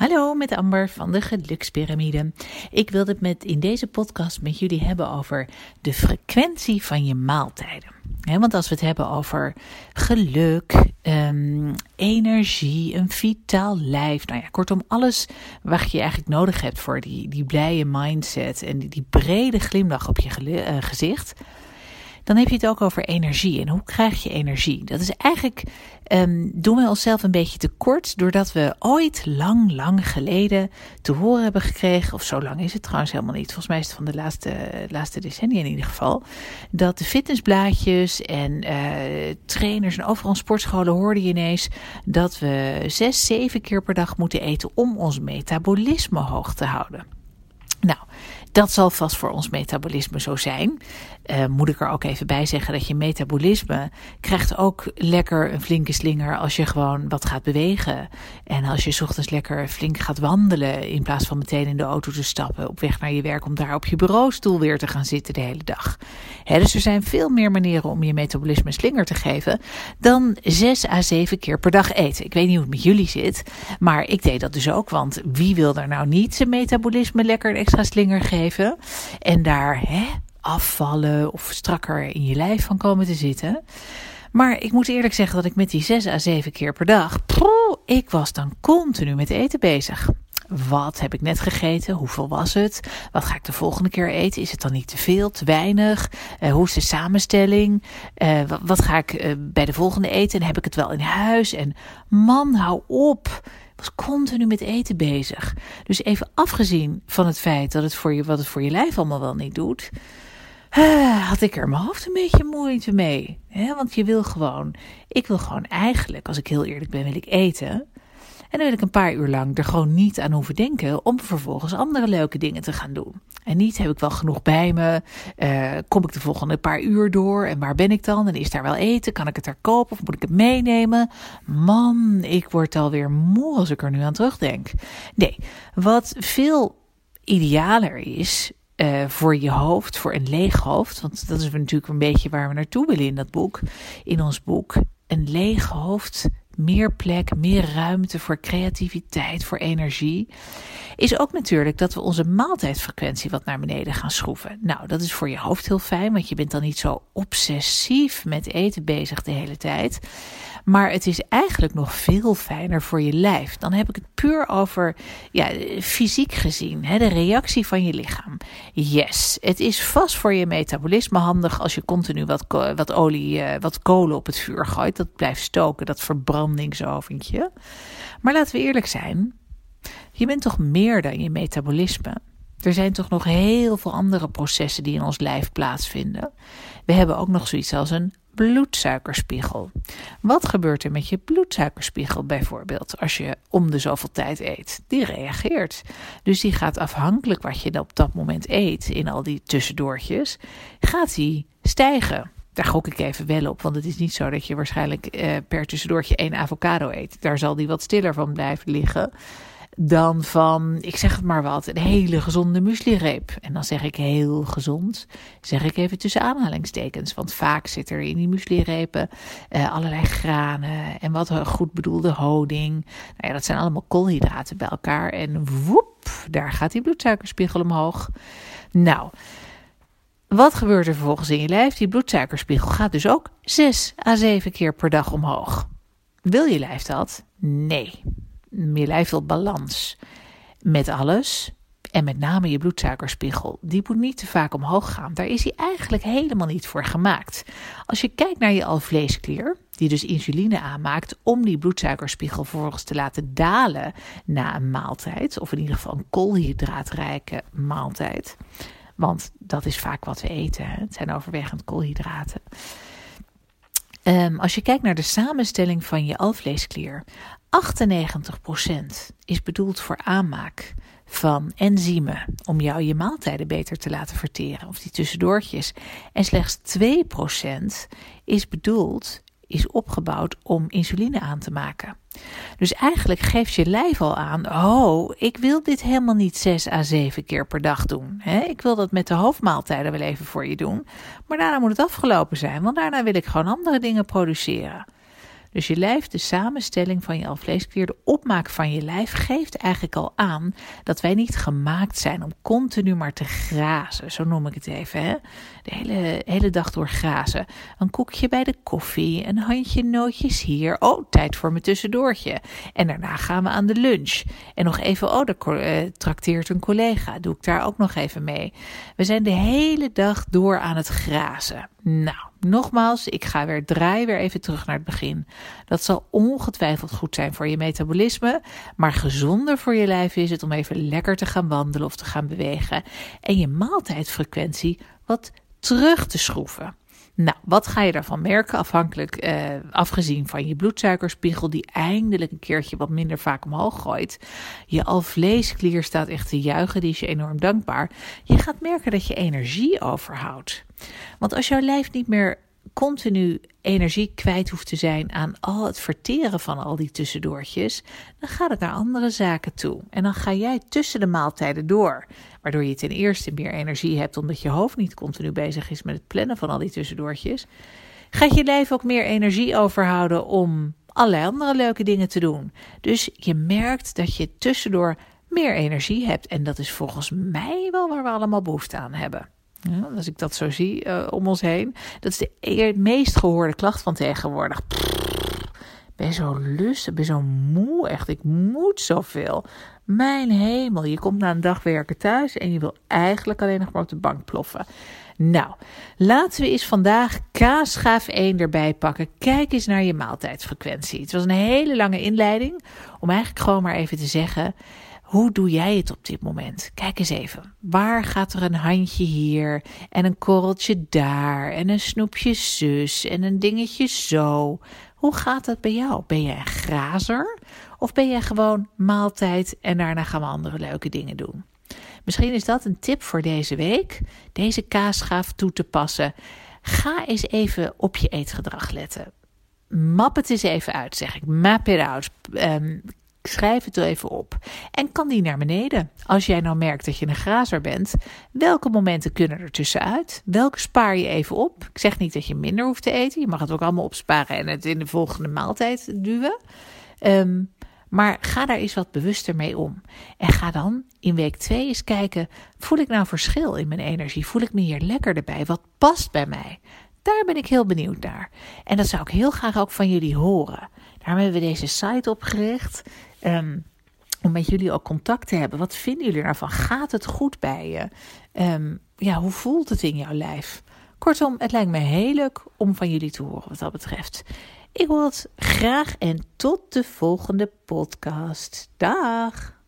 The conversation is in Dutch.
Hallo, met Amber van de Gelukspyramide. Ik wilde het met, in deze podcast met jullie hebben over de frequentie van je maaltijden. want als we het hebben over geluk, um, energie, een vitaal lijf, nou ja, kortom, alles wat je eigenlijk nodig hebt voor die, die blije mindset en die, die brede glimlach op je uh, gezicht dan heb je het ook over energie. En hoe krijg je energie? Dat is eigenlijk, um, doen we onszelf een beetje tekort, doordat we ooit lang, lang geleden te horen hebben gekregen, of zo lang is het trouwens helemaal niet, volgens mij is het van de laatste, laatste decennia in ieder geval, dat de fitnessblaadjes en uh, trainers en overal sportscholen hoorden je ineens dat we zes, zeven keer per dag moeten eten om ons metabolisme hoog te houden. Nou, dat zal vast voor ons metabolisme zo zijn. Uh, moet ik er ook even bij zeggen dat je metabolisme krijgt ook lekker een flinke slinger als je gewoon wat gaat bewegen. En als je ochtends lekker flink gaat wandelen in plaats van meteen in de auto te stappen op weg naar je werk om daar op je bureaustoel weer te gaan zitten de hele dag. dus er zijn veel meer manieren om je metabolisme slinger te geven dan 6 à 7 keer per dag eten. Ik weet niet hoe het met jullie zit, maar ik deed dat dus ook, want wie wil er nou niet zijn metabolisme lekker een extra slinger geven? En daar hè, afvallen of strakker in je lijf van komen te zitten. Maar ik moet eerlijk zeggen dat ik met die 6 à 7 keer per dag, ik was dan continu met eten bezig. Wat heb ik net gegeten? Hoeveel was het? Wat ga ik de volgende keer eten? Is het dan niet te veel, te weinig? Uh, hoe is de samenstelling? Uh, wat, ga ik uh, bij de volgende eten? En heb ik het wel in huis? En man, hou op was continu met eten bezig. Dus even afgezien van het feit dat het voor je, wat het voor je lijf allemaal wel niet doet, uh, had ik er mijn hoofd een beetje moeite mee. Want je wil gewoon, ik wil gewoon eigenlijk, als ik heel eerlijk ben, wil ik eten. En dan wil ik een paar uur lang er gewoon niet aan hoeven denken om vervolgens andere leuke dingen te gaan doen. En niet heb ik wel genoeg bij me, uh, kom ik de volgende paar uur door en waar ben ik dan? En is daar wel eten? Kan ik het daar kopen of moet ik het meenemen? Man, ik word alweer moe als ik er nu aan terugdenk. Nee, wat veel idealer is, uh, voor je hoofd, voor een leeg hoofd. Want dat is natuurlijk een beetje waar we naartoe willen in dat boek, in ons boek. Een leeg hoofd meer plek, meer ruimte voor creativiteit, voor energie, is ook natuurlijk dat we onze maaltijdfrequentie wat naar beneden gaan schroeven. Nou, dat is voor je hoofd heel fijn, want je bent dan niet zo obsessief met eten bezig de hele tijd. Maar het is eigenlijk nog veel fijner voor je lijf. Dan heb ik het puur over ja, fysiek gezien, hè, de reactie van je lichaam. Yes, het is vast voor je metabolisme handig als je continu wat, wat olie, eh, wat kolen op het vuur gooit. Dat blijft stoken, dat verbrandingsoventje. Maar laten we eerlijk zijn, je bent toch meer dan je metabolisme. Er zijn toch nog heel veel andere processen die in ons lijf plaatsvinden. We hebben ook nog zoiets als een bloedsuikerspiegel. Wat gebeurt er met je bloedsuikerspiegel bijvoorbeeld als je om de zoveel tijd eet? Die reageert. Dus die gaat afhankelijk wat je op dat moment eet, in al die tussendoortjes, gaat die stijgen. Daar gok ik even wel op, want het is niet zo dat je waarschijnlijk eh, per tussendoortje één avocado eet. Daar zal die wat stiller van blijven liggen dan van, ik zeg het maar wat, een hele gezonde mueslireep. En dan zeg ik heel gezond, zeg ik even tussen aanhalingstekens. Want vaak zit er in die mueslirepen uh, allerlei granen en wat goed bedoelde honing. Nou ja, dat zijn allemaal koolhydraten bij elkaar. En woep, daar gaat die bloedsuikerspiegel omhoog. Nou, wat gebeurt er vervolgens in je lijf? Die bloedsuikerspiegel gaat dus ook 6 à 7 keer per dag omhoog. Wil je lijf dat? Nee je lijf wil balans met alles. En met name je bloedsuikerspiegel. Die moet niet te vaak omhoog gaan. Daar is hij eigenlijk helemaal niet voor gemaakt. Als je kijkt naar je alvleesklier, die dus insuline aanmaakt om die bloedsuikerspiegel vervolgens te laten dalen na een maaltijd. Of in ieder geval een koolhydraatrijke maaltijd. Want dat is vaak wat we eten. Hè? Het zijn overwegend koolhydraten. Um, als je kijkt naar de samenstelling van je alvleesklier, 98% is bedoeld voor aanmaak van enzymen om jou je maaltijden beter te laten verteren of die tussendoortjes. En slechts 2% is bedoeld, is opgebouwd om insuline aan te maken. Dus eigenlijk geeft je lijf al aan: oh, ik wil dit helemaal niet 6 à 7 keer per dag doen. Ik wil dat met de hoofdmaaltijden wel even voor je doen. Maar daarna moet het afgelopen zijn, want daarna wil ik gewoon andere dingen produceren. Dus je lijf, de samenstelling van je alvleesklier, de opmaak van je lijf, geeft eigenlijk al aan dat wij niet gemaakt zijn om continu maar te grazen. Zo noem ik het even. Hè? De hele, hele dag door grazen. Een koekje bij de koffie, een handje nootjes hier. Oh, tijd voor mijn tussendoortje. En daarna gaan we aan de lunch. En nog even, oh, daar uh, trakteert een collega. Doe ik daar ook nog even mee. We zijn de hele dag door aan het grazen. Nou, nogmaals, ik ga weer draai weer even terug naar het begin. Dat zal ongetwijfeld goed zijn voor je metabolisme, maar gezonder voor je lijf is het om even lekker te gaan wandelen of te gaan bewegen en je maaltijdfrequentie wat terug te schroeven. Nou, wat ga je daarvan merken? Afhankelijk, eh, afgezien van je bloedsuikerspiegel, die eindelijk een keertje wat minder vaak omhoog gooit. Je alvleesklier staat echt te juichen, die is je enorm dankbaar. Je gaat merken dat je energie overhoudt. Want als jouw lijf niet meer continu energie kwijt hoeft te zijn aan al het verteren van al die tussendoortjes, dan gaat het naar andere zaken toe. En dan ga jij tussen de maaltijden door, waardoor je ten eerste meer energie hebt omdat je hoofd niet continu bezig is met het plannen van al die tussendoortjes. Gaat je lijf ook meer energie overhouden om allerlei andere leuke dingen te doen. Dus je merkt dat je tussendoor meer energie hebt. En dat is volgens mij wel waar we allemaal behoefte aan hebben. Ja, als ik dat zo zie uh, om ons heen. Dat is de meest gehoorde klacht van tegenwoordig. Ik ben zo lustig, ben zo moe. Echt, ik moet zoveel. Mijn hemel, je komt na een dag werken thuis en je wil eigenlijk alleen nog maar op de bank ploffen. Nou, laten we eens vandaag kaasgaaf 1 erbij pakken. Kijk eens naar je maaltijdsfrequentie. Het was een hele lange inleiding om eigenlijk gewoon maar even te zeggen. Hoe doe jij het op dit moment? Kijk eens even. Waar gaat er een handje hier en een korreltje daar en een snoepje zus en een dingetje zo? Hoe gaat dat bij jou? Ben jij een grazer of ben jij gewoon maaltijd en daarna gaan we andere leuke dingen doen? Misschien is dat een tip voor deze week, deze kaasgaaf toe te passen. Ga eens even op je eetgedrag letten. Map het eens even uit, zeg ik. Map it out. Um, Schrijf het even op. En kan die naar beneden? Als jij nou merkt dat je een grazer bent, welke momenten kunnen er tussenuit? Welke spaar je even op? Ik zeg niet dat je minder hoeft te eten. Je mag het ook allemaal opsparen en het in de volgende maaltijd duwen. Ehm, maar ga daar eens wat bewuster mee om. En ga dan in week 2 eens kijken: voel ik nou verschil in mijn energie? Voel ik me hier lekker erbij? Wat past bij mij? Daar ben ik heel benieuwd naar. En dat zou ik heel graag ook van jullie horen. Daarom hebben we deze site opgericht. Ehm, om met jullie ook contact te hebben. Wat vinden jullie ervan? Gaat het goed bij je? Um, ja, hoe voelt het in jouw lijf? Kortom, het lijkt me heel leuk om van jullie te horen wat dat betreft. Ik wil het graag en tot de volgende podcast. Dag!